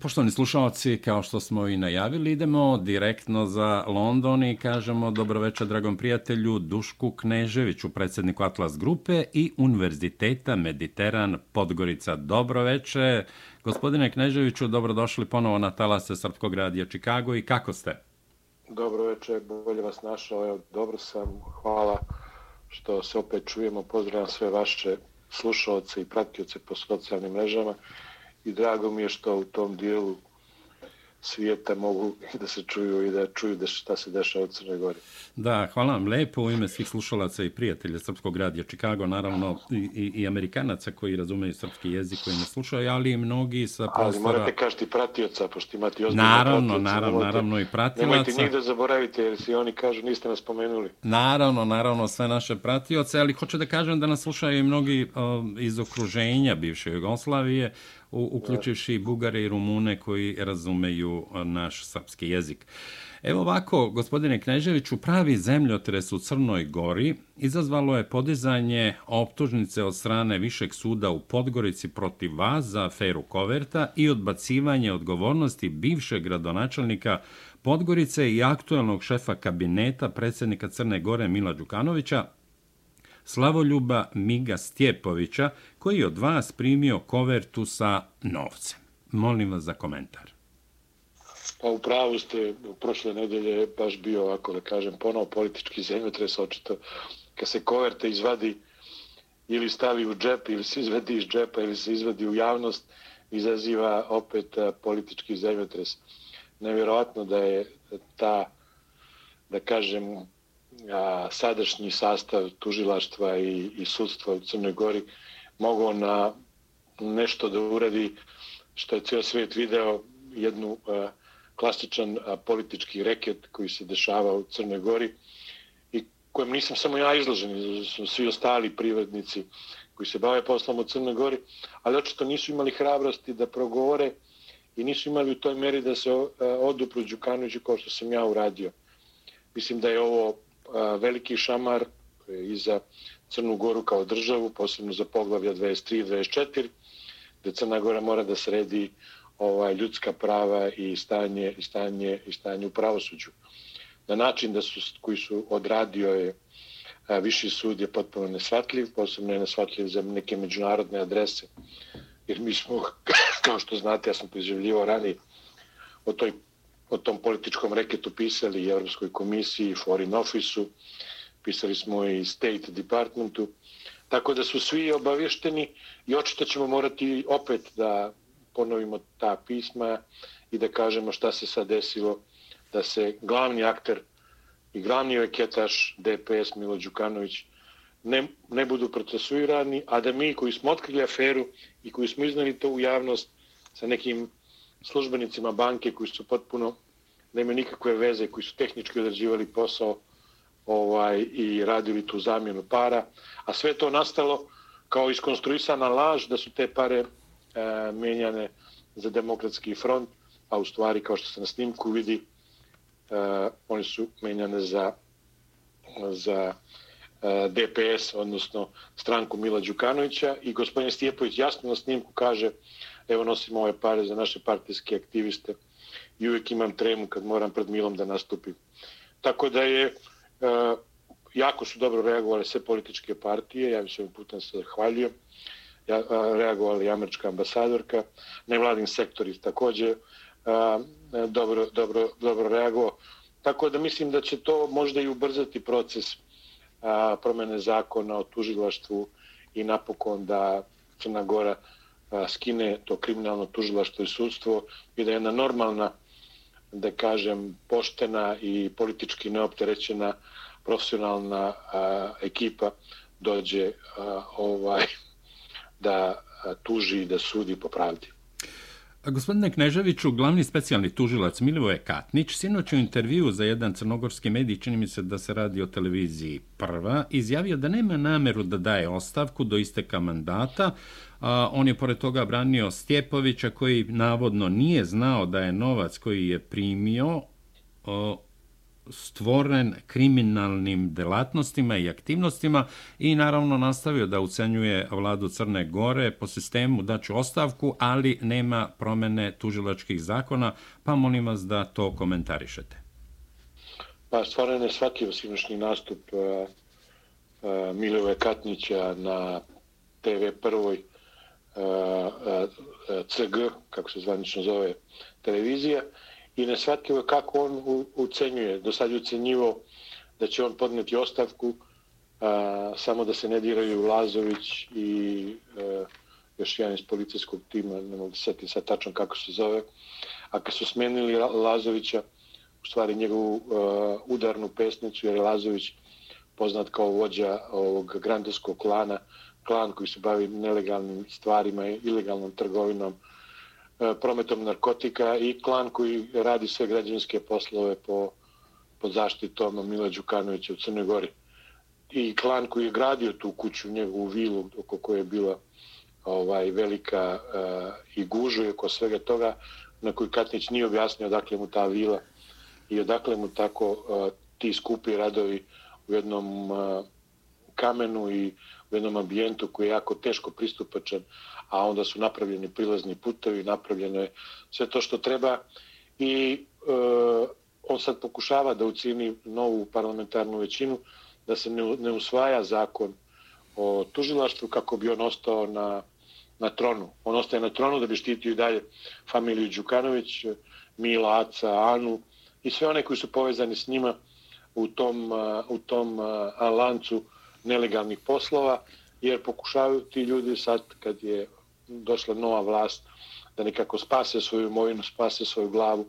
Poštovani slušalci, kao što smo i najavili, idemo direktno za London i kažemo dobroveče dragom prijatelju Dušku Kneževiću, predsjedniku Atlas Grupe i Univerziteta Mediteran Podgorica. Dobroveče, gospodine Kneževiću, dobrodošli ponovo na talase Srpskog radija Čikago i kako ste? Dobroveče, bolje vas našao, evo, dobro sam, hvala što se opet čujemo, pozdravljam sve vaše slušalce i pratioce po socijalnim mrežama i drago mi je što u tom dijelu svijeta mogu da se čuju i da čuju da šta se dešava u Crnoj Gori. Da, hvala vam lepo u ime svih slušalaca i prijatelja Srpskog radija Čikago, naravno i, i, i Amerikanaca koji razumeju srpski jezik koji ne slušaju, ali i mnogi sa prostora... Ali morate kažiti pratioca, pošto imate ozbiljno Naravno, pratioca, naravno, nemojte, naravno i pratilaca. Nemojte njih da zaboravite, jer si oni kažu niste nas spomenuli. Naravno, naravno, sve naše pratioce, ali hoću da kažem da nas slušaju i mnogi uh, iz okruženja bivše Jugoslavije, uključivši Bugare i Rumune koji razumeju naš srpski jezik. Evo ovako, gospodine Kneževiću, pravi zemljotres u Crnoj Gori izazvalo je podizanje optužnice od strane Višeg suda u Podgorici protiv vas za aferu Koverta i odbacivanje odgovornosti bivšeg gradonačelnika Podgorice i aktuelnog šefa kabineta predsjednika Crne Gore Mila Đukanovića Slavoljuba Miga Stjepovića, koji je od vas primio kovertu sa novcem. Molim vas za komentar. Pa u pravu ste, u prošle nedelje baš bio, ako da kažem, ponovo politički zemljotres, očito, kad se koverta izvadi ili stavi u džep, ili se izvadi iz džepa, ili se izvadi u javnost, izaziva opet politički zemljotres. Nevjerovatno da je ta, da kažem, a, sadašnji sastav tužilaštva i, i sudstva u Crnoj Gori mogao na nešto da uradi što je cijel svijet video jednu a, klasičan a, politički reket koji se dešava u Crnoj Gori i kojem nisam samo ja izložen, su svi ostali privrednici koji se bave poslom u Crnoj Gori, ali očito nisu imali hrabrosti da progovore i nisu imali u toj meri da se odupru Đukanoviću kao što sam ja uradio. Mislim da je ovo veliki šamar i za Crnu Goru kao državu, posebno za poglavlja 23 i 24, gde Crna Gora mora da sredi ovaj ljudska prava i stanje i stanje i stanje u pravosuđu. Na način da su koji su odradio je a, viši sud je potpuno nesvatljiv, posebno je nesvatljiv za neke međunarodne adrese. Jer mi smo, kao što znate, ja sam preživljivao ranije o toj o tom političkom reketu pisali i Evropskoj komisiji, i Foreign Office-u, pisali smo i State Departmentu, tako da su svi obavješteni i očito ćemo morati opet da ponovimo ta pisma i da kažemo šta se sad desilo, da se glavni akter i glavni reketaš DPS Milo Đukanović ne, ne budu procesuirani, a da mi koji smo otkrili aferu i koji smo iznali to u javnost sa nekim službenicima banke koji su potpuno da imaju nikakve veze, koji su tehnički odrađivali posao ovaj i radili tu zamjenu para, a sve to nastalo kao iskonstruisana laž da su te pare e, menjane za demokratski front, a u stvari kao što se na snimku vidi, e, oni su menjane za za e, DPS, odnosno stranku Mila Đukanovića. I gospodin Stijepović jasno na snimku kaže evo nosim ove pare za naše partijske aktiviste i uvijek imam tremu kad moram pred Milom da nastupim. Tako da je, e, jako su dobro reagovali sve političke partije, ja bih se ovim putem se zahvalio, ja, e, reagovali američka ambasadorka, nevladin sektor je također a, e, dobro, dobro, dobro reagovao. Tako da mislim da će to možda i ubrzati proces a, promene zakona o tužilaštvu i napokon da Crna Gora skine to kriminalno tužilaštvo i sudstvo i da je jedna normalna da kažem, poštena i politički neopterećena profesionalna a, ekipa dođe a, ovaj da tuži i da sudi po pravdi. A Gospodine Kneževiću, glavni specijalni tužilac Milivoje Katnić, sinoć u intervju za jedan crnogorski medij, čini mi se da se radi o televiziji prva, izjavio da nema nameru da daje ostavku do isteka mandata. On je pored toga branio Stjepovića koji navodno nije znao da je novac koji je primio stvoren kriminalnim delatnostima i aktivnostima i naravno nastavio da ucenjuje vladu Crne Gore po sistemu da ću ostavku, ali nema promene tužilačkih zakona, pa molim vas da to komentarišete. Pa stvaran je svaki osinošnji nastup e, e, uh, uh, Milove Katnića na TV prvoj uh, E, e, e, CG, kako se zvanično zove televizija, i ne shvatio kako on ucenjuje. Do sad je ucenjivo da će on podneti ostavku, a, samo da se ne diraju Lazović i a, još jedan iz policijskog tima, ne mogu sjetiti sad tačno kako se zove. A kad su smenili Lazovića, u stvari njegovu a, udarnu pesnicu, jer je Lazović poznat kao vođa ovog grandovskog klana, klan koji se bavi nelegalnim stvarima, ilegalnom trgovinom, e, prometom narkotika i klan koji radi sve građanske poslove po, pod zaštitom Mila Đukanovića u Crnoj Gori. I klan koji je gradio tu kuću, njegovu vilu, oko koje je bila ovaj velika uh, i gužu i oko svega toga, na koji Katnić nije objasnio odakle mu ta vila i odakle mu tako uh, ti skupi radovi u jednom uh, kamenu i u jednom ambijentu koji je jako teško pristupačan, a onda su napravljeni prilazni putevi, napravljeno je sve to što treba i e, on sad pokušava da ucini novu parlamentarnu većinu da se ne, ne usvaja zakon o tužilaštvu kako bi on ostao na, na tronu. On ostaje na tronu da bi štitio i dalje familiju Đukanović, Mila, Aca, Anu i sve one koji su povezani s njima u tom, e, u tom e, lancu nelegalnih poslova, jer pokušavaju ti ljudi sad kad je došla nova vlast da nekako spase svoju imovinu, spase svoju glavu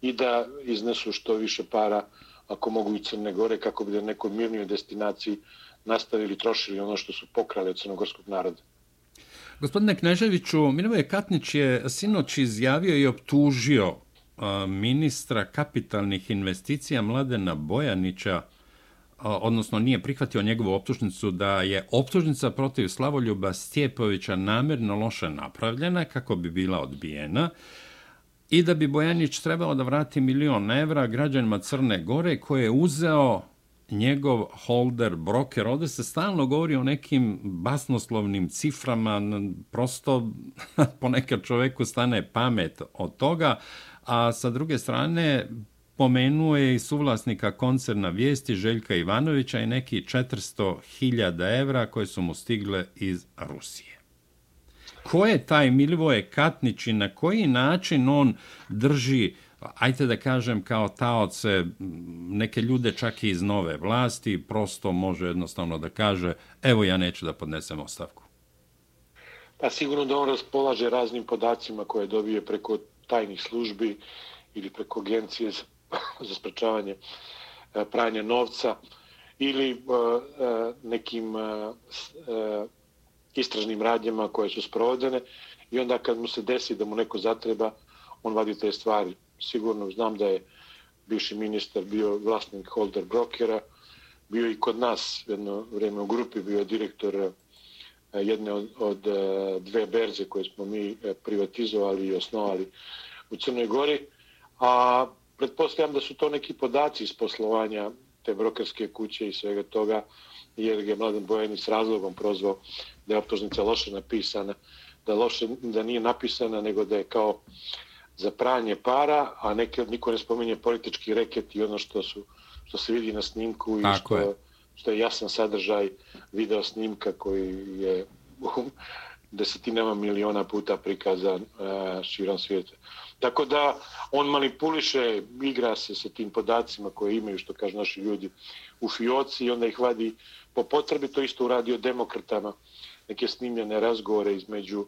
i da iznesu što više para ako mogu i Crne Gore kako bi da nekoj mirnijoj destinaciji nastavili trošili ono što su pokrali od crnogorskog naroda. Gospodine Kneževiću, Minovoje Katnić je sinoć izjavio i optužio ministra kapitalnih investicija Mladena Bojanića odnosno nije prihvatio njegovu optužnicu da je optužnica protiv Slavoljuba Stjepovića namjerno loše napravljena kako bi bila odbijena i da bi Bojanić trebao da vrati milion evra građanima Crne Gore koje je uzeo njegov holder, broker. Ovdje se stalno govori o nekim basnoslovnim ciframa, prosto ponekad čoveku stane pamet od toga, a sa druge strane Pomenuo je i suvlasnika koncerna vijesti Željka Ivanovića i neki 400.000 evra koje su mu stigle iz Rusije. Ko je taj Milivoje Katnić i na koji način on drži, ajte da kažem kao taoce, neke ljude čak i iz nove vlasti, prosto može jednostavno da kaže, evo ja neću da podnesem ostavku. Pa sigurno da on raspolaže raznim podacima koje dobije preko tajnih službi ili preko agencije za sprečavanje eh, pranja novca ili eh, eh, nekim istražnim radnjama koje su sprovodene i onda kad mu se desi da mu neko zatreba, on vadi te stvari. Sigurno znam da je bivši ministar bio vlasnik holder brokera, bio i kod nas jedno vrijeme u grupi, bio direktor jedne od, od dve berze koje smo mi privatizovali i osnovali u Crnoj Gori, a pretpostavljam da su to neki podaci iz poslovanja te brokerske kuće i svega toga, jer je Mladen Bojani s razlogom prozvao da je optužnica loše napisana, da, loše, da nije napisana, nego da je kao za pranje para, a neke niko ne spominje politički reket i ono što su što se vidi na snimku i što, je. što je jasan sadržaj video snimka koji je desetinama miliona puta prikazan uh, širom svijeta. Tako da on manipuliše, igra se sa tim podacima koje imaju, što kažu naši ljudi, u fioci i onda ih vadi po potrebi. To isto uradio demokratama, neke snimljene razgovore između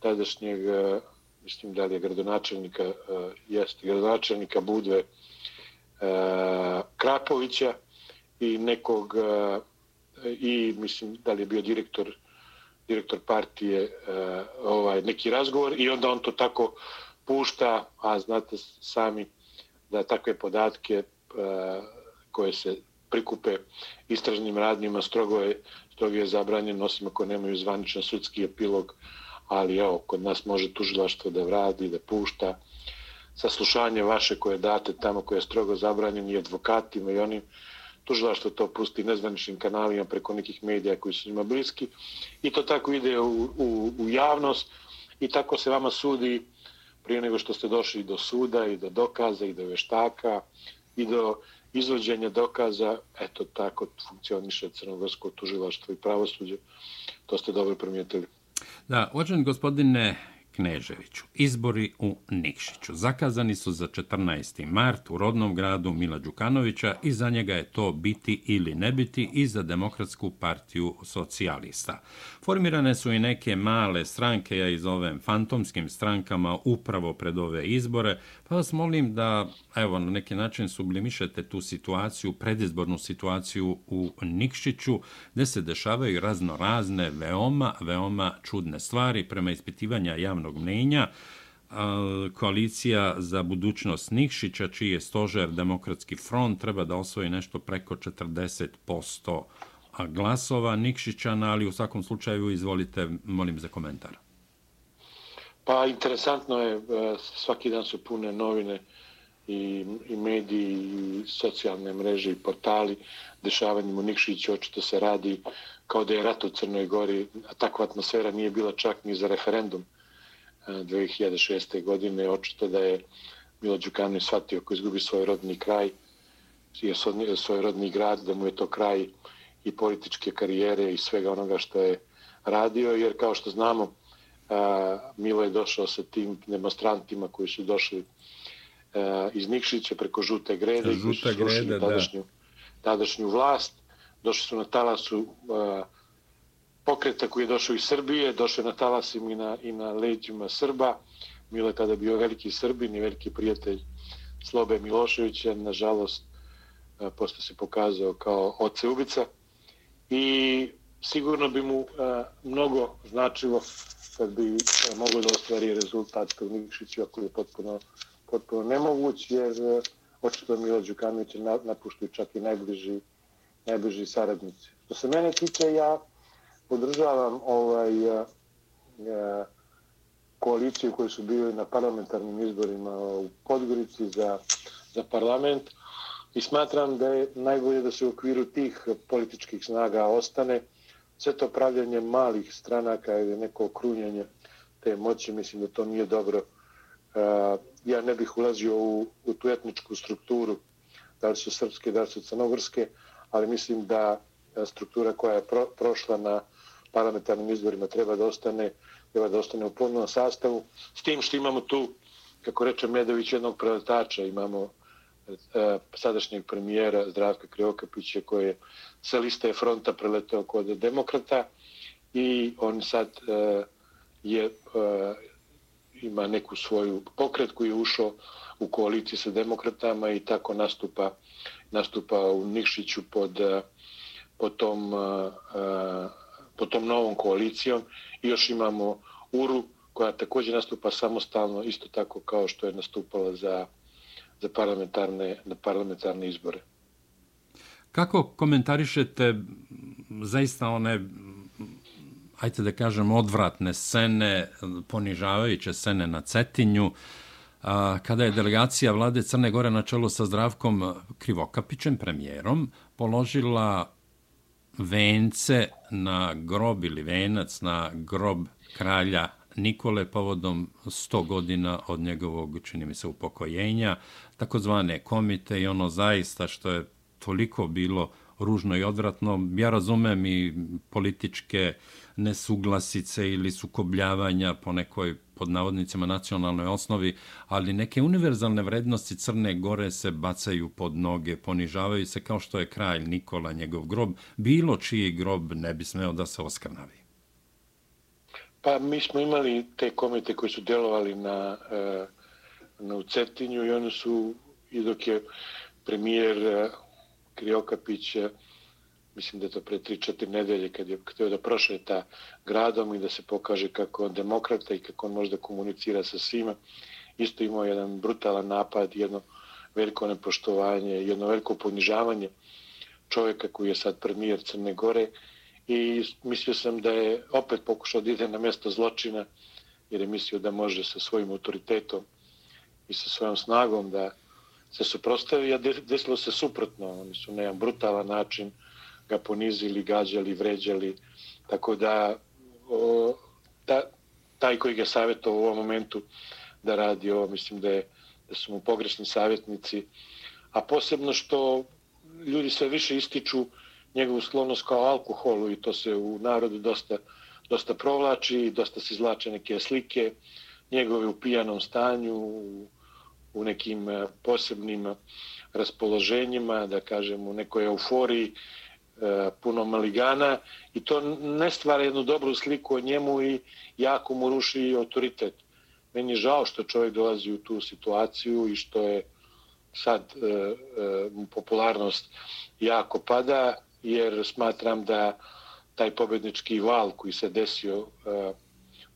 tadašnjeg, e, mislim da je gradonačelnika, e, jeste, gradonačelnika Budve e, Krapovića i nekog, i mislim da li je bio direktor direktor partije ovaj neki razgovor i onda on to tako pušta, a znate sami da takve podatke e, koje se prikupe istražnim radnjima strogo je, strogo je zabranjeno, osim ako nemaju zvaničan sudski epilog, ali evo, kod nas može tužilaštvo da vradi, da pušta, saslušanje vaše koje date tamo koje je strogo zabranjeno i advokatima i onim tužilaštvo to pusti nezvaničnim kanalima preko nekih medija koji su njima bliski. I to tako ide u, u, u javnost. I tako se vama sudi prije nego što ste došli do suda i do dokaza i do veštaka i do izvođenja dokaza, eto tako funkcioniše crnogorsko tužilaštvo i pravosuđe. To ste dobro primijetili. Da, uvaženi gospodine Kneževiću. Izbori u Nikšiću. Zakazani su za 14. mart u rodnom gradu Mila Đukanovića i za njega je to biti ili ne biti i za Demokratsku partiju socijalista. Formirane su i neke male stranke, ja iz ovim fantomskim strankama upravo pred ove izbore, pa vas molim da evo, na neki način sublimišete tu situaciju, predizbornu situaciju u Nikšiću, gde se dešavaju razno razne, veoma, veoma čudne stvari prema ispitivanja javnog mnenja. Koalicija za budućnost Nikšića, čiji je stožer Demokratski front, treba da osvoji nešto preko 40% glasova Nikšićana, ali u svakom slučaju izvolite, molim za komentar. Pa interesantno je, e, svaki dan su pune novine i, i mediji, i socijalne mreže i portali dešavanjem u Nikšiću, očito se radi kao da je rat u Crnoj Gori, a takva atmosfera nije bila čak ni za referendum 2006. E, godine, očito da je Milo Đukanović shvatio ko izgubi svoj rodni kraj, svoj rodni grad, da mu je to kraj i političke karijere i svega onoga što je radio, jer kao što znamo, Milo je došao sa tim demonstrantima koji su došli iz Nikšića preko Žute Grede i Žuta su grede, tadašnju, tadašnju vlast. Došli su na talasu pokreta koji je došao iz Srbije, došao na talasima i na, i na leđima Srba. Milo je tada bio veliki Srbin i veliki prijatelj Slobe Miloševića. Nažalost, posto se pokazao kao oce ubica. I sigurno bi mu mnogo značilo kad bi mogao moglo da ostvari rezultat u Nikšiću, ako je potpuno, potpuno nemoguć, jer očito Milo Đukanović napuštaju čak i najbliži, najbliži saradnici. Što se mene tiče, ja podržavam ovaj, e, koaliciju koji su bili na parlamentarnim izborima u Podgorici za, za parlament i smatram da je najbolje da se u okviru tih političkih snaga ostane, sve to pravljanje malih stranaka ili neko okrunjanje te moći, mislim da to nije dobro. Eh, ja ne bih ulazio u, u tu etničku strukturu, da li su srpske, da li su crnogorske, ali mislim da struktura koja je pro, prošla na parlamentarnim izborima treba da ostane, treba da ostane u punom sastavu. S tim što imamo tu, kako reče Medović, jednog preletača, imamo e, sadašnjeg premijera Zdravka Kriokapića koji je sa liste fronta preletao kod demokrata i on sad uh, je uh, ima neku svoju pokret koji je ušao u koaliciju sa demokratama i tako nastupa nastupa u Nikšiću pod, pod, tom, uh, tom novom koalicijom i još imamo Uru koja također nastupa samostalno isto tako kao što je nastupala za za parlamentarne, na parlamentarne izbore. Kako komentarišete zaista one, ajte da kažem, odvratne scene, ponižavajuće scene na Cetinju, kada je delegacija vlade Crne Gore na čelu sa Zdravkom Krivokapićem, premijerom, položila vence na grob ili venac na grob kralja Nikole povodom 100 godina od njegovog, čini mi se, upokojenja, takozvane komite i ono zaista što je toliko bilo ružno i odvratno. Ja razumem i političke nesuglasice ili sukobljavanja po nekoj pod navodnicima nacionalnoj osnovi, ali neke univerzalne vrednosti Crne Gore se bacaju pod noge, ponižavaju se kao što je kralj Nikola, njegov grob. Bilo čiji grob ne bi smeo da se oskrnavi. Pa mi smo imali te komite koji su delovali na, e, na na Ucetinju i oni su, i dok je premijer e, Kriokapić, e, mislim da je to pre 3-4 nedelje kad je htio da prošeta gradom i da se pokaže kako on demokrata i kako on može da komunicira sa svima, isto imao jedan brutalan napad, jedno veliko nepoštovanje, jedno veliko ponižavanje čovjeka koji je sad premijer Crne Gore i mislio sam da je opet pokušao da ide na mjesto zločina jer je mislio da može sa svojim autoritetom i sa svojom snagom da se suprostavi, a desilo se suprotno. Oni su na jedan brutalan način ga ponizili, gađali, vređali, tako da o, ta, taj koji ga savjetao u ovom momentu da radi ovo, mislim da, je, da su mu pogrešni savjetnici, a posebno što ljudi sve više ističu njegovu sklonost kao alkoholu i to se u narodu dosta, dosta provlači, dosta se izlače neke slike njegove u pijanom stanju, u, u nekim e, posebnim raspoloženjima, da kažem u nekoj euforiji, E, puno maligana i to ne stvara jednu dobru sliku o njemu i jako mu ruši autoritet. Meni je žao što čovjek dolazi u tu situaciju i što je sad e, e, popularnost jako pada, jer smatram da taj pobednički val koji se desio e,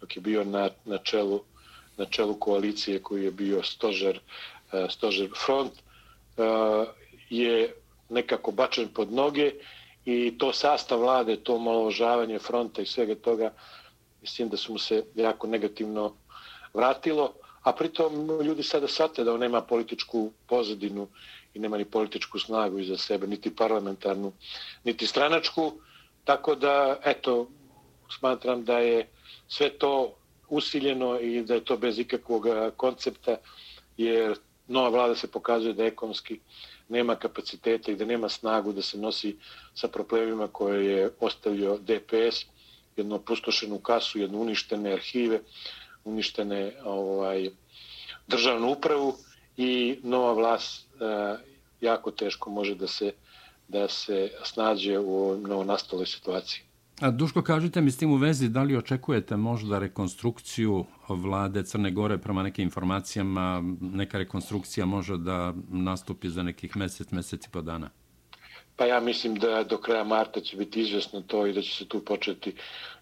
dok je bio na, na, čelu, na čelu koalicije koji je bio stožer, e, stožer front, e, je nekako bačen pod noge i to sastav vlade, to maložavanje fronta i svega toga, mislim da su mu se jako negativno vratilo, a pritom ljudi sada sate da on nema političku pozadinu i nema ni političku snagu iza sebe, niti parlamentarnu, niti stranačku, tako da, eto, smatram da je sve to usiljeno i da je to bez ikakvog koncepta, jer nova vlada se pokazuje da je ekonomski nema kapaciteta i da nema snagu da se nosi sa problemima koje je ostavio DPS, jednu opustošenu kasu, jednu uništene arhive, uništene ovaj, državnu upravu i nova vlast e, jako teško može da se da se snađe u novonastaloj situaciji. A Duško, kažite mi s tim u vezi, da li očekujete možda rekonstrukciju vlade Crne Gore prema nekim informacijama, neka rekonstrukcija može da nastupi za nekih mesec, mesec i po dana? Pa ja mislim da do kraja marta će biti izvjesno to i da će se tu početi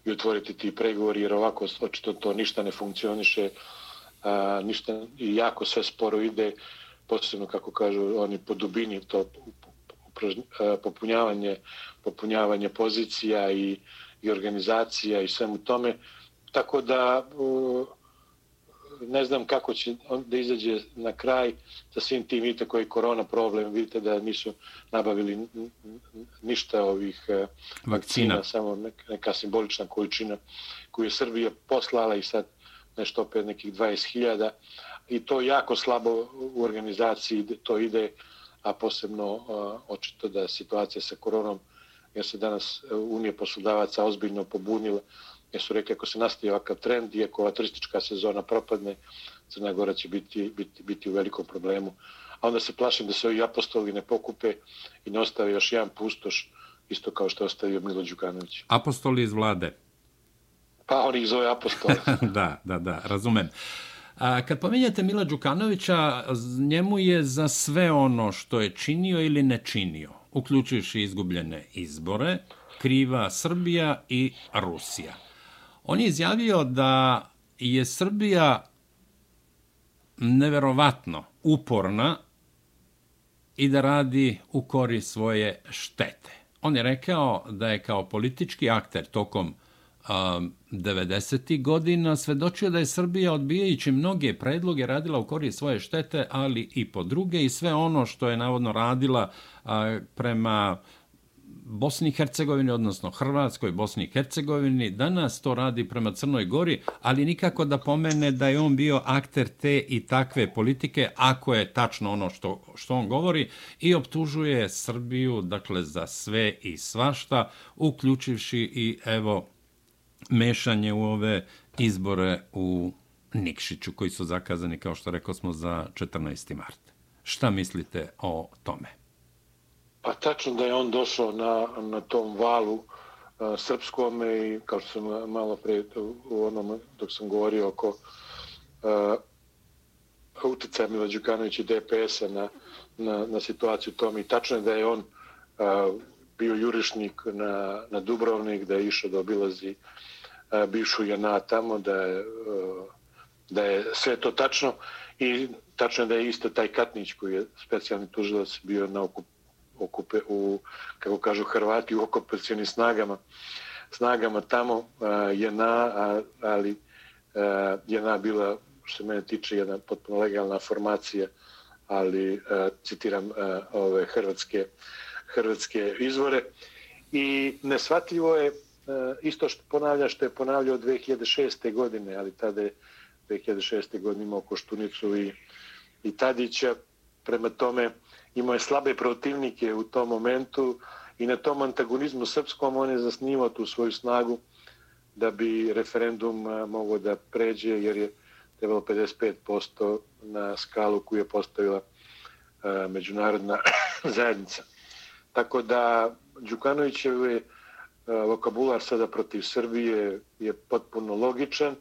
i otvoriti ti pregovori, jer ovako očito to ništa ne funkcioniše, a, ništa i jako sve sporo ide, posebno kako kažu oni po dubini to popunjavanje, popunjavanje pozicija i, i organizacija i svemu tome. Tako da ne znam kako će da izađe na kraj sa svim tim, vidite koji je korona problem, vidite da nisu nabavili ništa ovih e, vakcina, vakcina samo neka simbolična količina koju je Srbija poslala i sad nešto opet nekih 20.000 i to jako slabo u organizaciji to ide, a posebno očito da situacija sa koronom, jer se danas Unije poslodavaca ozbiljno pobunila, jer su rekli ako se nastavi ovakav trend i ako ova turistička sezona propadne, Crna Gora će biti, biti, biti u velikom problemu. A onda se plašim da se ovi apostoli ne pokupe i ne ostave još jedan pustoš, isto kao što je ostavio Milo Đukanović. Apostoli iz vlade? Pa oni ih zove apostoli. da, da, da, razumem. A, kad pomenjate Mila Đukanovića, njemu je za sve ono što je činio ili ne činio, uključujući izgubljene izbore, kriva Srbija i Rusija. On je izjavio da je Srbija neverovatno uporna i da radi u kori svoje štete. On je rekao da je kao politički akter tokom Um, 90. godina svedočio da je Srbija odbijajući mnoge predloge radila u korist svoje štete, ali i po druge i sve ono što je navodno radila prema Bosni i Hercegovini, odnosno Hrvatskoj, Bosni i Hercegovini, danas to radi prema Crnoj Gori, ali nikako da pomene da je on bio akter te i takve politike, ako je tačno ono što, što on govori, i optužuje Srbiju, dakle, za sve i svašta, uključivši i, evo, mešanje u ove izbore u Nikšiću, koji su zakazani, kao što rekao smo, za 14. mart. Šta mislite o tome? Pa tačno da je on došao na, na tom valu uh, srpskom i kao što sam malo pre u onom dok sam govorio oko uh, utjecaja Mila Đukanovića i DPS-a na, na, na situaciju tom i tačno je da je on uh, bio jurišnik na, na Dubrovnik, da je išao da obilazi a, bivšu Jana tamo, da je, a, da je sve to tačno. I tačno je da je isto taj Katnić koji je specijalni tužilac bio na okup, okupe, u, kako kažu Hrvati, u okupacijnim snagama, snagama tamo e, a, Jana, a, ali a, Jana bila što se mene tiče, jedna potpuno legalna formacija, ali uh, citiram uh, ove hrvatske, hrvatske izvore. I nesvatljivo je e, isto što ponavlja što je ponavljao 2006. godine, ali tada je 2006. godine imao Koštunicu i, i Tadića. Prema tome imao je slabe protivnike u tom momentu i na tom antagonizmu srpskom on je zasnivao tu svoju snagu da bi referendum e, mogao da pređe jer je trebalo 55% na skalu koju je postavila e, međunarodna zajednica. Tako da Đukanovićev je vokabular sada protiv Srbije je potpuno logičan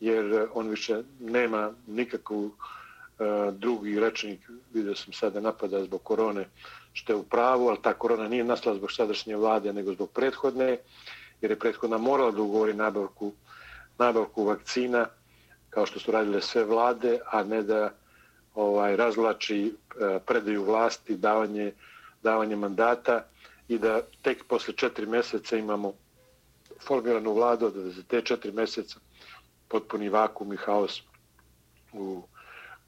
jer eh, on više nema nikakvu eh, drugi rečnik, vidio sam sada napada zbog korone, što je u pravu, ali ta korona nije nastala zbog sadašnje vlade, nego zbog prethodne, jer je prethodna morala da ugovori nabavku, nabavku vakcina, kao što su radile sve vlade, a ne da ovaj razlači predaju vlasti, davanje, davanje mandata i da tek posle četiri mjeseca imamo formiranu vladu, da za te četiri mjeseca potpuni vakum i haos u,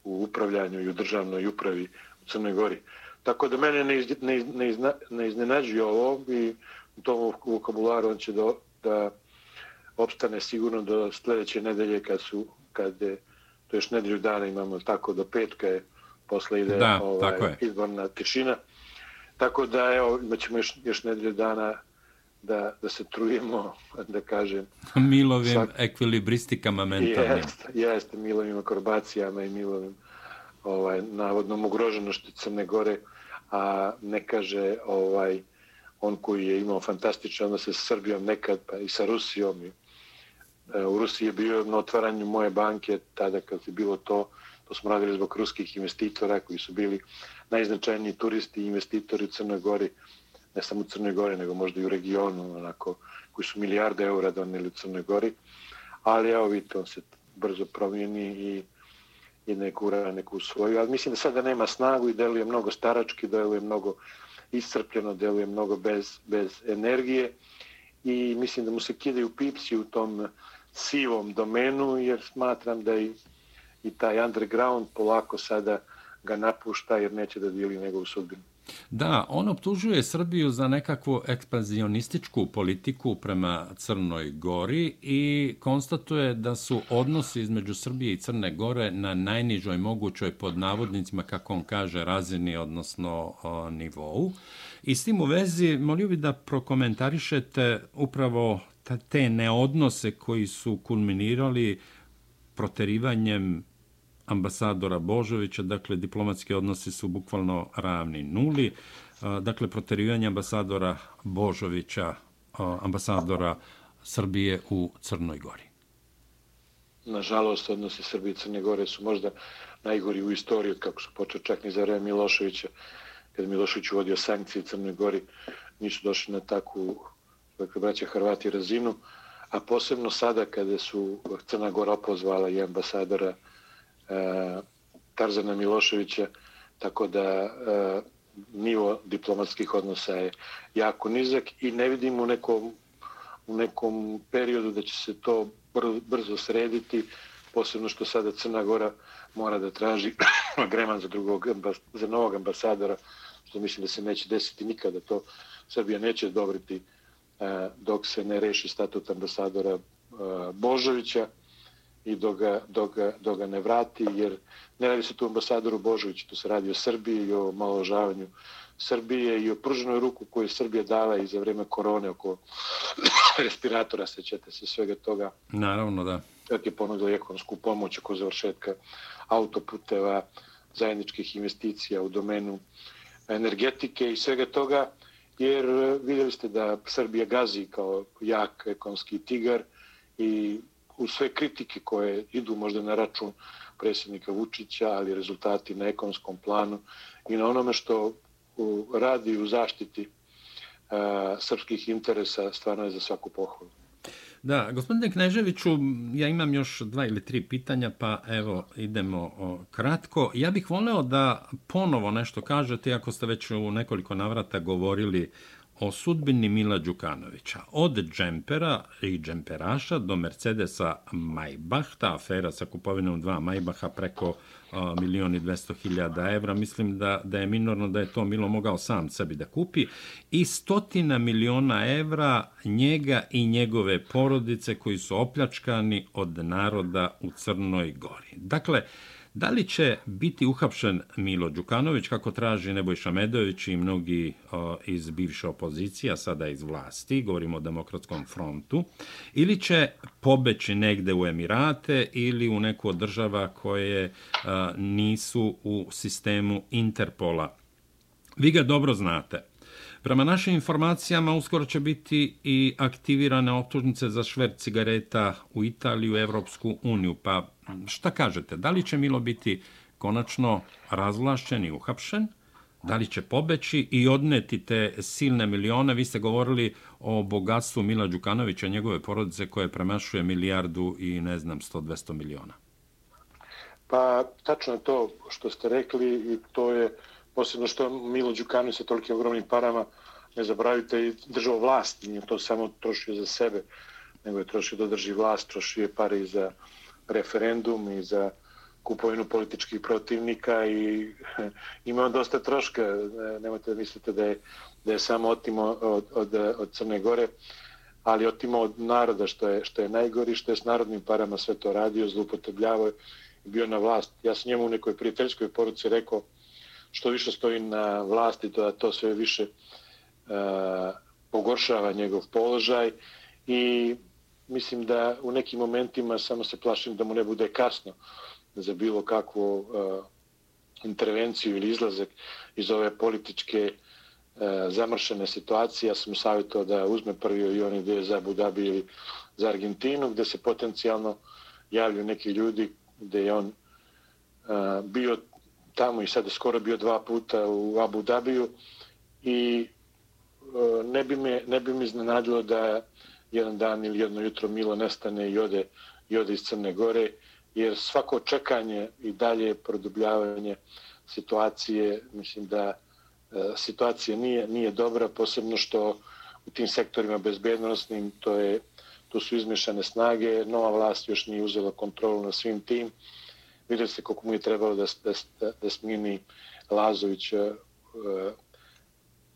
u upravljanju i u državnoj upravi u Crnoj Gori. Tako da mene ne, iz, ne, ne, izna, ne iznenađuje ovo i u tom vokabularu on će do, da opstane sigurno do sljedeće nedelje kad su, kad je, to još nedelju dana imamo tako do petka je posle ide da, ovaj, izborna tišina. Tako da evo, imaćemo još, još nedelju dana da, da se trujemo, da kažem. Milovim svak... ekvilibristikama mentalnim. Jeste, jeste, milovim akrobacijama i milovim ovaj, navodnom ugroženošću Crne Gore, a ne kaže ovaj, on koji je imao fantastične odnose sa Srbijom nekad, pa i sa Rusijom. I, e, u Rusiji je bio na otvaranju moje banke, tada kad je bilo to, to smo radili zbog ruskih investitora koji su bili najznačajniji turisti i investitori u Crnoj Gori, ne samo u Crnoj Gori, nego možda i u regionu, onako, koji su milijarde eura doneli u Crnoj Gori. Ali evo vidite, on se brzo promijeni i, i neku ura, neku svoju. Ali mislim da sada nema snagu i deluje mnogo starački, deluje mnogo iscrpljeno, deluje mnogo bez, bez energije i mislim da mu se kidaju pipsi u tom sivom domenu jer smatram da i, i taj underground polako sada ga napušta jer neće da dili njegovu sudbinu. Da, on optužuje Srbiju za nekakvu ekspanzionističku politiku prema Crnoj Gori i konstatuje da su odnosi između Srbije i Crne Gore na najnižoj mogućoj pod navodnicima, kako on kaže, razini, odnosno o, nivou. I s tim u vezi, molio bi da prokomentarišete upravo te neodnose koji su kulminirali proterivanjem ambasadora Božovića, dakle diplomatski odnosi su bukvalno ravni nuli. Dakle, proterivanje ambasadora Božovića, ambasadora Srbije u Crnoj Gori. Nažalost, odnosi Srbije i Crne Gore su možda najgori u istoriji, kako su počeli čak ni za vreme Miloševića, kada Milošević uvodio sankcije Crnoj Gori, nisu došli na takvu, dakle, braća Hrvati razinu, a posebno sada kada su Crna Gora opozvala i ambasadora Božovića E, Tarzana Miloševića, tako da e, nivo diplomatskih odnosa je jako nizak i ne vidim u nekom, u nekom periodu da će se to brzo srediti, posebno što sada Crna Gora mora da traži greman za, drugog, za novog ambasadora, što mislim da se neće desiti nikada. To Srbija neće dobriti e, dok se ne reši statut ambasadora Božovića i dok ga, dok, ga, dok ga ne vrati, jer ne radi se tu ambasadoru Božoviću, tu se radi o Srbiji i o maložavanju Srbije i o pruženoj ruku koju je Srbija dala i za vreme korone oko respiratora, sećate se svega toga. Naravno, da. Tako je ponudila ekonomsku pomoć oko završetka autoputeva, zajedničkih investicija u domenu energetike i svega toga, jer vidjeli ste da Srbija gazi kao jak ekonomski tigar i u sve kritike koje idu možda na račun predsjednika Vučića, ali rezultati na ekonomskom planu i na onome što radi u zaštiti a, srpskih interesa stvarno je za svaku pohvalu. Da, gospodine Kneževiću, ja imam još dva ili tri pitanja, pa evo idemo kratko. Ja bih voleo da ponovo nešto kažete, ako ste već u nekoliko navrata govorili o sudbini Mila Đukanovića. Od džempera i džemperaša do Mercedesa Maybach, ta afera sa kupovinom dva Maybacha preko milioni dvesto hiljada evra. Mislim da, da je minorno da je to Milo mogao sam sebi da kupi. I stotina miliona evra njega i njegove porodice koji su opljačkani od naroda u Crnoj Gori. Dakle, Da li će biti uhapšen Milo Đukanović, kako traži Nebojša Medović i mnogi o, iz bivše opozicije, a sada iz vlasti, govorimo o demokratskom frontu, ili će pobeći negde u Emirate ili u neku od država koje a, nisu u sistemu Interpola? Vi ga dobro znate. Prema našim informacijama, uskoro će biti i aktivirane optužnice za šverc cigareta u Italiju, Evropsku uniju. Pa šta kažete, da li će Milo biti konačno razvlašćen i uhapšen? Da li će pobeći i odneti te silne milione? Vi ste govorili o bogatstvu Mila Đukanovića, i njegove porodice koje premašuje milijardu i ne znam, 100-200 miliona. Pa, tačno je to što ste rekli i to je posebno što Milo Đukanović sa tolikim ogromnim parama, ne zaboravite, i držao vlast, nije to samo trošio za sebe, nego je trošio da drži vlast, trošio je pare i za referendum i za kupovinu političkih protivnika i ima dosta troška. Nemojte da mislite da je, da je samo otimo od, od, od Crne Gore, ali otimo od naroda što je, što je najgori, što je s narodnim parama sve to radio, zlupotrebljavao i bio na vlast. Ja sam njemu u nekoj prijateljskoj poruci rekao što više stoji na vlasti, to da to sve više uh, pogoršava njegov položaj i mislim da u nekim momentima samo se plašim da mu ne bude kasno za bilo kakvu uh, intervenciju ili izlazak iz ove političke uh, zamršene situacije. Ja sam savjetao da uzme prvi avion ide za Abu Dhabi ili za Argentinu, gde se potencijalno javljaju neki ljudi gde je on uh, bio tamo i sad skoro bio dva puta u Abu Dhabiju i e, ne bi me, ne bi me iznenadilo da jedan dan ili jedno jutro Milo nestane i ode, i ode iz Crne Gore, jer svako čekanje i dalje produbljavanje situacije, mislim da e, situacija nije, nije dobra, posebno što u tim sektorima bezbednostnim to je to su izmešane snage, nova vlast još nije uzela kontrolu na svim tim. Vidjeli se koliko mu je trebalo da, da, da smini Lazović uh,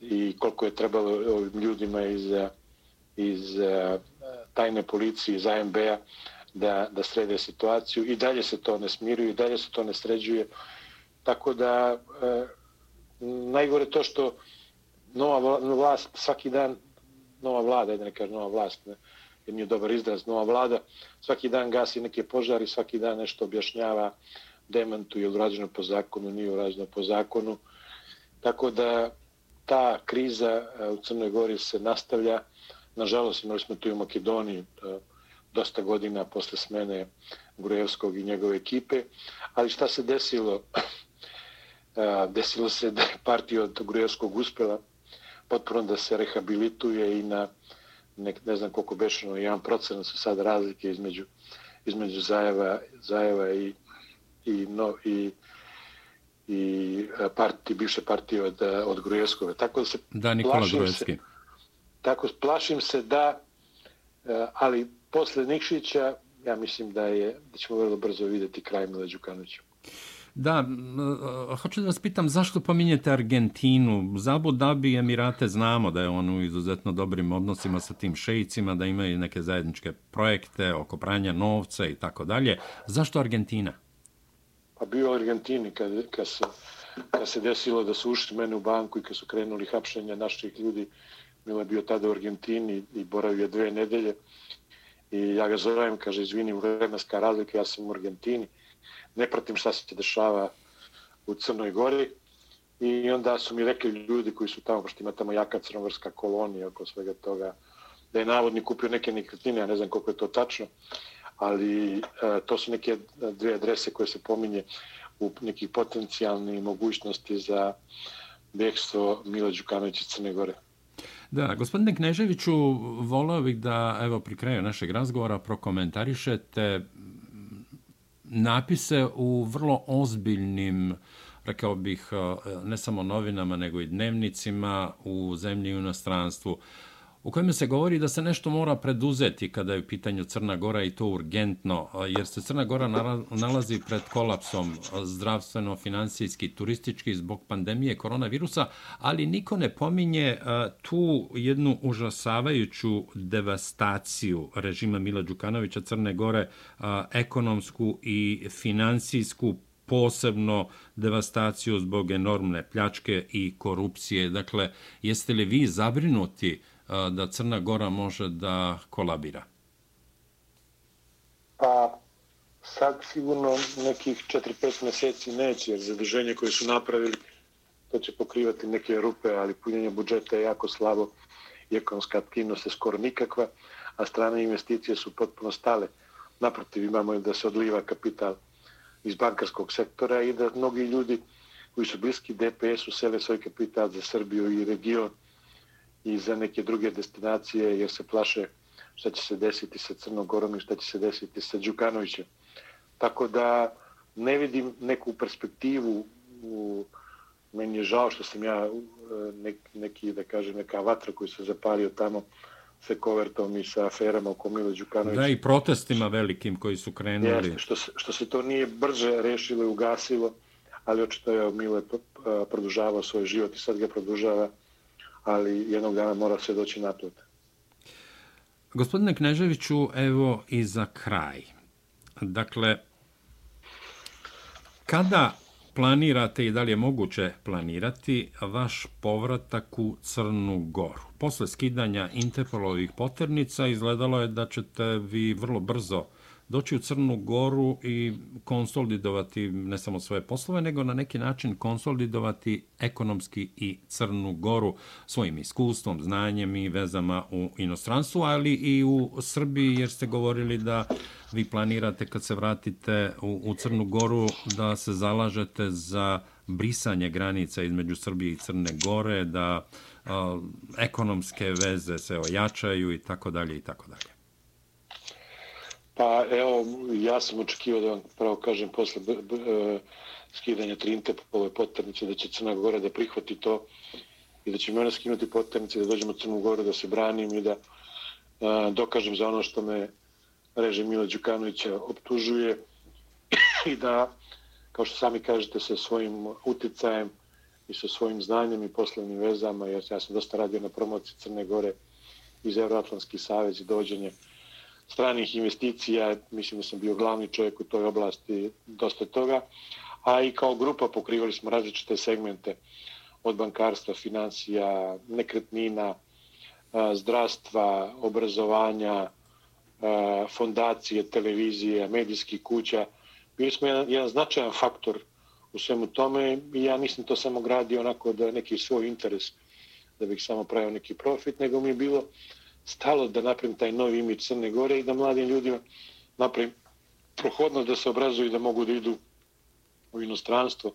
i koliko je trebalo ovim ljudima iz e, iz e, tajne policije, iz AMB-a, da, da srede situaciju. I dalje se to ne smiruje, i dalje se to ne sređuje. Tako da, e, najgore to što nova vlast, svaki dan, nova vlada, da ne kažem nova vlast, ne, jer nije dobar izraz, nova vlada, svaki dan gasi neke požari, svaki dan nešto objašnjava, demantu je urađeno po zakonu, nije urađeno po zakonu. Tako da ta kriza e, u Crnoj Gori se nastavlja, Nažalost, imali smo tu u Makedoniji e, dosta godina posle smene Grujevskog i njegove ekipe. Ali šta se desilo? E, desilo se da je partija od Grujevskog uspela potpuno da se rehabilituje i na ne, ne znam koliko bešano, jedan procent su sad razlike između, između Zajeva, Zajeva i, i, no, i, i partije, bivše partije od, od Grujevskove. Tako da se da, Nikola Grujevski. Se, Tako plašim se da, e, ali posle Nikšića, ja mislim da je da ćemo vrlo brzo videti kraj Mila Đukanovića. Da, hoću da vas pitam zašto pominjete Argentinu? Za Abu Dhabi Emirate znamo da je on u izuzetno dobrim odnosima sa tim šejicima, da imaju neke zajedničke projekte oko pranja novca i tako dalje. Zašto Argentina? Pa bio u Argentini kad, kad, se, kad se desilo da su ušli mene u banku i kad su krenuli hapšenja naših ljudi Milo je bio tada u Argentini i boravio dve nedelje. I ja ga zovem, kaže, izvini, vremenska razlika, ja sam u Argentini. Ne pratim šta se dešava u Crnoj Gori. I onda su mi rekli ljudi koji su tamo, pošto ima tamo jaka crnogorska kolonija oko svega toga, da je navodni kupio neke nekretnine, ja ne znam koliko je to tačno, ali e, to su neke dve adrese koje se pominje u nekih potencijalnih mogućnosti za bekstvo Milo Đukanovića iz Crne Gore. Da, gospodine Kneževiću, volao bih da, evo, pri kraju našeg razgovora prokomentarišete napise u vrlo ozbiljnim rekao bih, eh, ne samo novinama, nego i dnevnicima u zemlji i u inostranstvu u kojem se govori da se nešto mora preduzeti kada je u pitanju Crna Gora i to urgentno, jer se Crna Gora nalazi pred kolapsom zdravstveno, finansijski, turistički zbog pandemije koronavirusa, ali niko ne pominje tu jednu užasavajuću devastaciju režima Mila Đukanovića Crne Gore, ekonomsku i finansijsku posebno devastaciju zbog enormne pljačke i korupcije. Dakle, jeste li vi zabrinuti uh, da Crna Gora može da kolabira? Pa sad sigurno nekih 4-5 meseci neće, jer zadrženje koje su napravili to će pokrivati neke rupe, ali punjenje budžeta je jako slabo i ekonomska aktivnost je skoro nikakva, a strane investicije su potpuno stale. Naprotiv, imamo da se odliva kapital iz bankarskog sektora i da mnogi ljudi koji su bliski DPS-u sele svoj kapital za Srbiju i region i za neke druge destinacije jer se plaše šta će se desiti sa Crnogorom i šta će se desiti sa Đukanovićem. Tako da ne vidim neku perspektivu u meni je žao što sam ja nek, neki, da kažem, neka vatra koji se zapalio tamo sa kovertom i sa aferama oko Milo Đukanovića. Da, i protestima velikim koji su krenuli. Jeste, što, se, što se to nije brže rešilo i ugasilo, ali očito je Milo produžavao svoj život i sad ga produžava ali jednog dana mora se doći na to. Gospodine Kneževiću, evo i za kraj. Dakle, kada planirate i da li je moguće planirati vaš povratak u Crnu Goru? Posle skidanja Interpolovih poternica izgledalo je da ćete vi vrlo brzo doći u Crnu Goru i konsolidovati ne samo svoje poslove, nego na neki način konsolidovati ekonomski i Crnu Goru svojim iskustvom, znanjem i vezama u inostranstvu, ali i u Srbiji, jer ste govorili da vi planirate kad se vratite u, u Crnu Goru da se zalažete za brisanje granica između Srbije i Crne Gore, da a, ekonomske veze se ojačaju i tako dalje i tako dalje. Pa evo, ja sam očekivao da vam pravo kažem posle b, b, e, skidanja trinte po ove potrnice da će Crna Gora da prihvati to i da će mi ona skinuti poternice da dođemo u Crnu Goru da se branim i da a, dokažem za ono što me režim Mila Đukanovića optužuje i da, kao što sami kažete, sa svojim uticajem i sa svojim znanjem i poslovnim vezama, jer ja sam dosta radio na promociji Crne Gore iz Euroatlantski savez i dođenje stranih investicija, mislim da sam bio glavni čovjek u toj oblasti dosta toga, a i kao grupa pokrivali smo različite segmente od bankarstva, financija, nekretnina, zdravstva, obrazovanja, fondacije, televizije, medijskih kuća. Bili smo jedan, jedan značajan faktor u svemu tome i ja nisam to samo gradio onako da neki svoj interes da bih samo pravio neki profit, nego mi je bilo uh, stalo da napravim taj novi imidž Crne Gore i da mladim ljudima napravim prohodnost da se obrazuju i da mogu da idu u inostranstvo,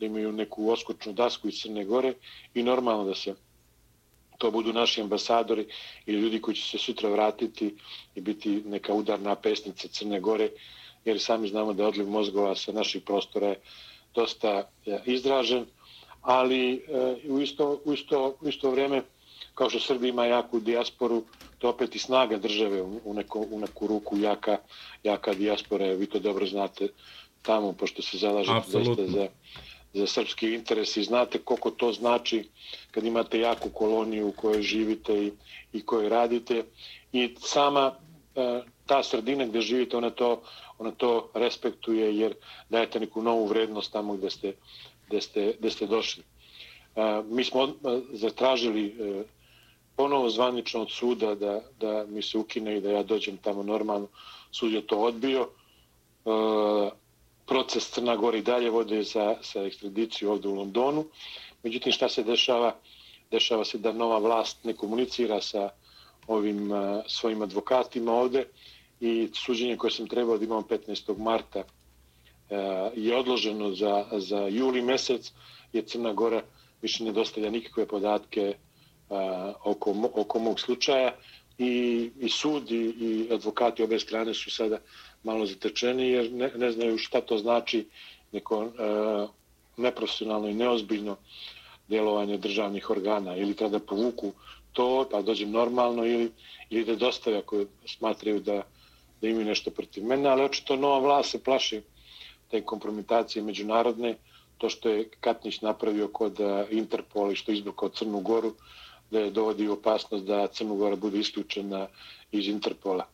da imaju neku oskočnu dasku iz Crne Gore i normalno da se to budu naši ambasadori i ljudi koji će se sutra vratiti i biti neka udarna pesnica Crne Gore, jer sami znamo da odliv mozgova sa naših prostora je dosta izražen, ali e, u, isto, u, isto, u isto vreme kao što Srbija ima jaku dijasporu, to opet i snaga države u, neko, u neku ruku jaka, jaka dijaspora, vi to dobro znate tamo, pošto se zalažete zaista za, za srpski interes i znate koliko to znači kad imate jaku koloniju u kojoj živite i, i kojoj radite. I sama e, ta sredina gdje živite, ona to, ona to respektuje jer dajete neku novu vrednost tamo gdje ste, gdje ste, gdje ste došli. E, mi smo zatražili e, ponovo zvanično od suda da, da mi se ukine i da ja dođem tamo normalno. Sud je to odbio. E, proces Crna Gora i dalje vode za, sa ekstradiciju ovdje u Londonu. Međutim, šta se dešava? Dešava se da nova vlast ne komunicira sa ovim a, svojim advokatima ovde i suđenje koje sam trebao da imam 15. marta a, je odloženo za, za juli mesec, jer Crna Gora više ne dostavlja nikakve podatke oko, oko mog slučaja i, i sud i, i advokati obe strane su sada malo zatečeni jer ne, ne znaju šta to znači neko uh, neprofesionalno i neozbiljno djelovanje državnih organa ili kada povuku to, pa dođem normalno ili, ili da dostave ako smatraju da, da imaju nešto protiv mene, ali očito nova vlast se plaši te kompromitacije međunarodne, to što je Katnić napravio kod Interpola i što je izbrukao Crnu Goru, da je dovodi opasnost da Crnu Gora bude isključena iz Interpola.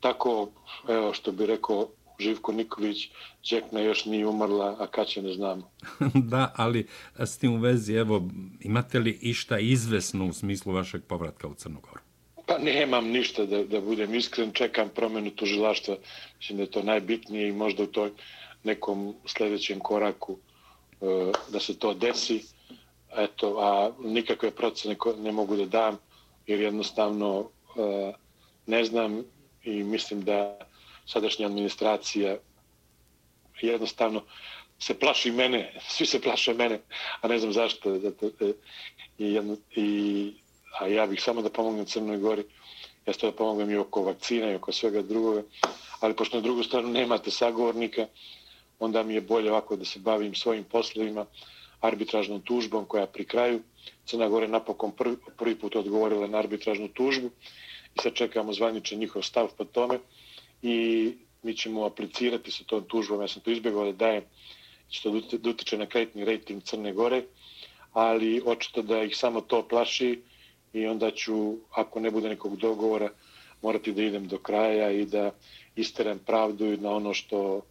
Tako, evo što bi rekao Živko Niković, Čekna još nije umrla, a kad će ne znamo. da, ali s tim u vezi, evo, imate li išta izvesno u smislu vašeg povratka u Crnogoru? Pa nemam ništa da, da budem iskren, čekam promenu tužilaštva, mislim da je to najbitnije i možda u toj nekom sljedećem koraku uh, da se to desi. Eto, a nikakve procene ne mogu da dam, jer jednostavno e, ne znam i mislim da sadašnja administracija jednostavno se plaši mene, svi se plaše mene, a ne znam zašto. Zato, e, i, jedno, i, a ja bih samo da pomognem Crnoj Gori, ja to da pomognem i oko vakcina i oko svega drugoga, ali pošto na drugu stranu nemate sagovornika, onda mi je bolje ovako da se bavim svojim poslovima, arbitražnom tužbom koja pri kraju. Crna Gora je napokon prvi, prvi put odgovorila na arbitražnu tužbu i sad čekamo zvaničan njihov stav po tome i mi ćemo aplicirati sa tom tužbom. Ja sam to izbjegao da dajem što da utiče na kreditni rating Crne Gore, ali očito da ih samo to plaši i onda ću, ako ne bude nekog dogovora, morati da idem do kraja i da isteram pravdu na ono što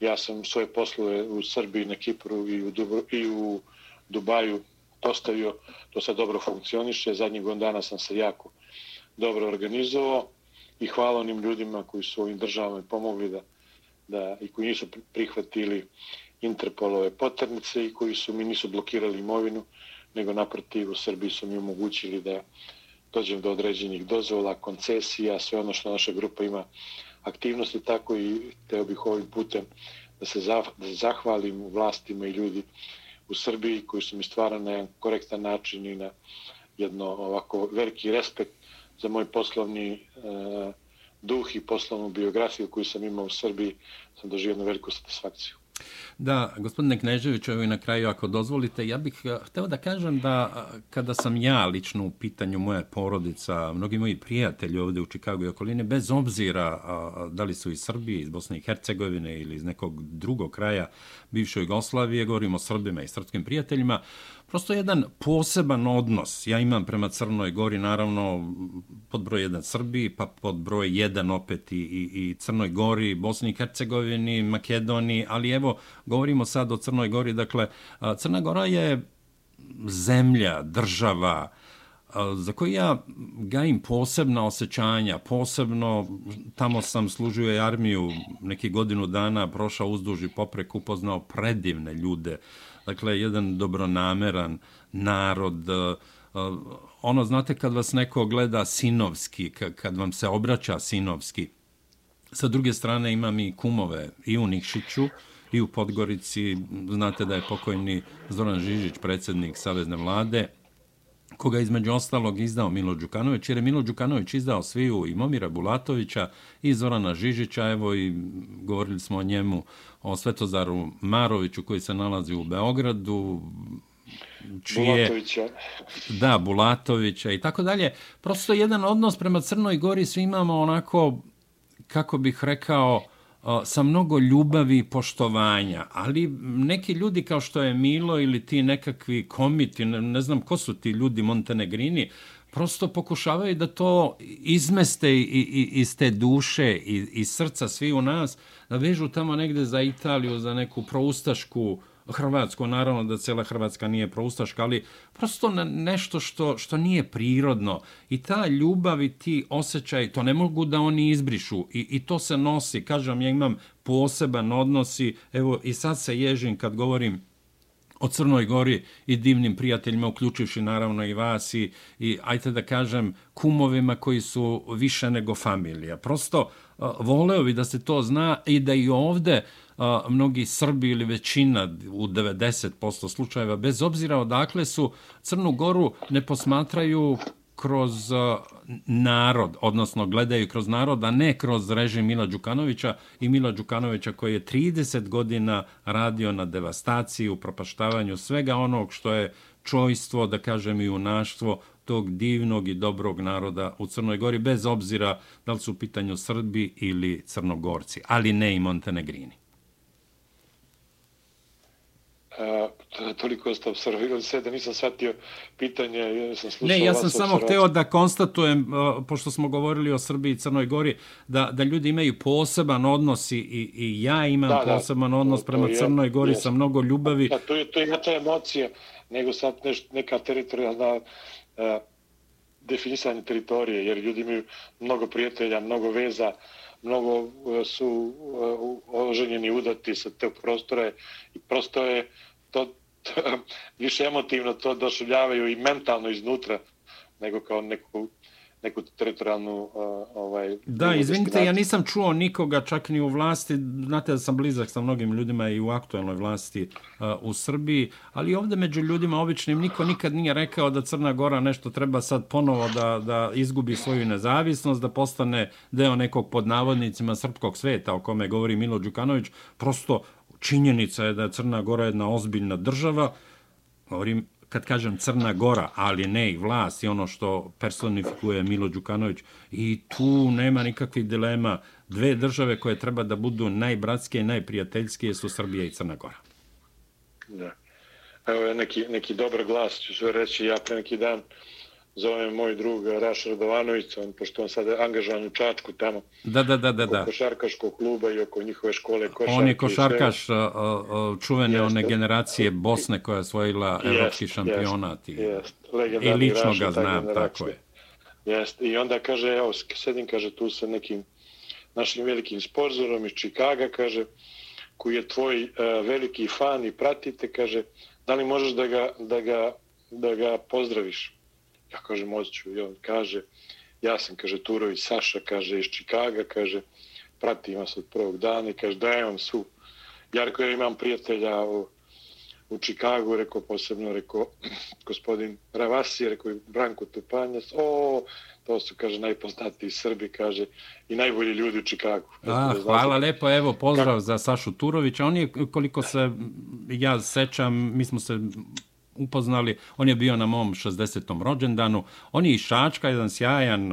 ja sam svoje poslove u Srbiji, na Kipru i u, Dubro, i u Dubaju postavio, to sad dobro funkcioniše, zadnjih godina dana sam se jako dobro organizovao i hvala onim ljudima koji su ovim državama pomogli da, da i koji nisu prihvatili Interpolove poternice i koji su mi nisu blokirali imovinu, nego naprotiv u Srbiji su mi omogućili da dođem do određenih dozvola, koncesija, sve ono što naša grupa ima aktivnosti, tako i teo bih ovim putem da se zahvalim vlastima i ljudi u Srbiji koji su mi stvarali na jedan korektan način i na jedno ovako veliki respekt za moj poslovni e, duh i poslovnu biografiju koju sam imao u Srbiji, sam doživio jednu veliku satisfakciju. Da, gospodine Knežević, evo i na kraju, ako dozvolite, ja bih eh, hteo da kažem da eh, kada sam ja lično u pitanju moje porodica, mnogi moji prijatelji ovde u Čikagu i okoline, bez obzira eh, da li su iz Srbije, iz Bosne i Hercegovine ili iz nekog drugog kraja bivše Jugoslavije, govorimo o Srbima i srpskim prijateljima, prosto jedan poseban odnos. Ja imam prema Crnoj Gori, naravno, pod broj jedan Srbiji, pa pod broj jedan opet i, i, i Crnoj Gori, Bosni i Hercegovini, Makedoniji, ali evo, govorimo sad o Crnoj Gori, dakle, Crna Gora je zemlja, država, za koji ja gajim posebna osjećanja, posebno tamo sam služio i armiju neki godinu dana, prošao uzduž i poprek, upoznao predivne ljude, dakle, jedan dobronameran narod, ono, znate, kad vas neko gleda sinovski, kad vam se obraća sinovski, sa druge strane imam i kumove i u Nikšiću, i u Podgorici. Znate da je pokojni Zoran Žižić, predsjednik Savezne vlade, koga između ostalog izdao Milo Đukanović, jer je Milo Đukanović izdao sviju i Momira Bulatovića i Zorana Žižića, evo i govorili smo o njemu, o Svetozaru Maroviću koji se nalazi u Beogradu, čije, Bulatovića. Da, Bulatovića i tako dalje. Prosto jedan odnos prema Crnoj Gori svi imamo onako, kako bih rekao, sa mnogo ljubavi i poštovanja, ali neki ljudi kao što je Milo ili ti nekakvi komiti, ne, ne znam ko su ti ljudi Montenegrini, prosto pokušavaju da to izmeste i, i, iz te duše i iz srca svi u nas, da vežu tamo negde za Italiju, za neku proustašku uh, Hrvatsko, naravno da cela Hrvatska nije proustaška, ali prosto na nešto što, što nije prirodno. I ta ljubav i ti osjećaj, to ne mogu da oni izbrišu. I, i to se nosi. Kažem, ja imam poseban odnosi. Evo, i sad se ježim kad govorim o Crnoj Gori i divnim prijateljima, uključivši naravno i vas i, i ajte da kažem, kumovima koji su više nego familija. Prosto voleo bi da se to zna i da i ovde uh, a, mnogi Srbi ili većina u 90% slučajeva, bez obzira odakle su Crnu Goru ne posmatraju kroz narod, odnosno gledaju kroz narod, a ne kroz režim Mila Đukanovića i Mila Đukanovića koji je 30 godina radio na devastaciji, upropaštavanju svega onog što je čojstvo, da kažem i unaštvo tog divnog i dobrog naroda u Crnoj Gori, bez obzira da li su u pitanju Srbi ili Crnogorci, ali ne i Montenegrini. A, toliko ste observirali sve da nisam shvatio pitanje. Ja sam ne, ja sam samo hteo da konstatujem, pošto smo govorili o Srbiji i Crnoj Gori, da, da ljudi imaju poseban odnos i, i ja imam da, poseban da, odnos prema je, Crnoj Gori je, sa mnogo ljubavi. Da, to je, to je jača emocija nego sad neš, neka teritorijalna uh, definisanje teritorije, jer ljudi imaju mnogo prijatelja, mnogo veza, mnogo su uh, oženjeni udati sa te prostore i prosto je to, to više emotivno to došuljavaju i mentalno iznutra nego kao neku neku teritorijalnu ovaj Da, izvinite, ja nisam čuo nikoga čak ni u vlasti, znate da sam blizak sa mnogim ljudima i u aktuelnoj vlasti uh, u Srbiji, ali ovde među ljudima običnim niko nikad nije rekao da Crna Gora nešto treba sad ponovo da, da izgubi svoju nezavisnost, da postane deo nekog pod navodnicima srpskog sveta o kome govori Milo Đukanović, prosto činjenica je da je Crna Gora jedna ozbiljna država, govorim kad kažem Crna Gora, ali ne i vlast i ono što personifikuje Milo Đukanović i tu nema nikakvih dilema. Dve države koje treba da budu najbratske i najprijateljske su Srbija i Crna Gora. Da. Evo je neki, neki dobar glas, ću sve reći, ja pre neki dan zove moj drug Raš Radovanović, on, pošto on sad angažovan u Čačku tamo. Da, da, da, da. da. košarkaškog kluba i oko njihove škole košarke. On je košarkaš čuvene one generacije Bosne koja je osvojila jest, evropski šampionat. Jest, jest. I lično ga znam, tako je. Jest. I onda kaže, evo, sedim, kaže, tu sa nekim našim velikim sponzorom iz Čikaga, kaže, koji je tvoj uh, veliki fan i pratite, kaže, da li možeš da ga, da ga, da ga pozdraviš? Ja kažem, moću. I on kaže, ja sam, kaže, Turović Saša, kaže, iz Čikaga, kaže, prati se od prvog dana i kaže, daj on su. Ja rekao, ja imam prijatelja u, u Čikagu, rekao posebno, rekao, gospodin Ravasi, rekao, Branko Tupanjac, o, to su, kaže, najpoznatiji Srbi, kaže, i najbolji ljudi u Čikagu. A, da hvala lepo, evo, pozdrav Kako? za Sašu Turovića. On je, koliko se ja sećam, mi smo se upoznali. On je bio na mom 60. rođendanu. On je iz Šačka, jedan sjajan,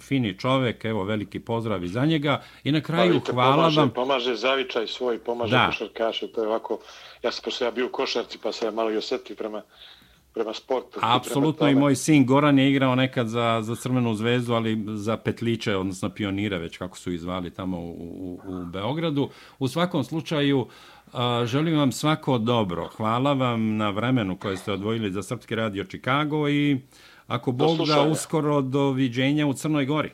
fini čovek, evo, veliki pozdrav i za njega. I na kraju, pa, vidite, hvala pomaže, vam. Pomaže zavičaj svoj, pomaže da. košarkaše, to je ovako, ja sam pošto ja bio u košarci, pa se malo i osjetio prema, prema sportu. Apsolutno i moj sin Goran je igrao nekad za, za Crvenu zvezdu, ali za petliče, odnosno pionire, već kako su izvali tamo u, u, u Beogradu. U svakom slučaju, uh, želim vam svako dobro. Hvala vam na vremenu koje ste odvojili za Srpski radio Čikago i ako Bog da uskoro do viđenja u Crnoj Gori.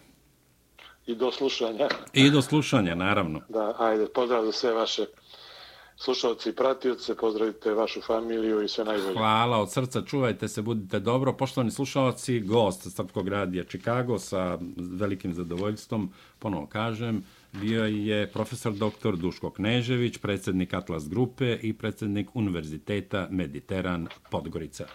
I do slušanja. I do slušanja, naravno. Da, ajde, pozdrav za sve vaše slušalci i pratioce, pozdravite vašu familiju i sve najbolje. Hvala od srca, čuvajte se, budite dobro. Poštovani slušalci, gost Srpskog radija Čikago sa velikim zadovoljstvom, ponovo kažem, bio je profesor dr. Duško Knežević, predsjednik Atlas Grupe i predsjednik Univerziteta Mediteran Podgorica.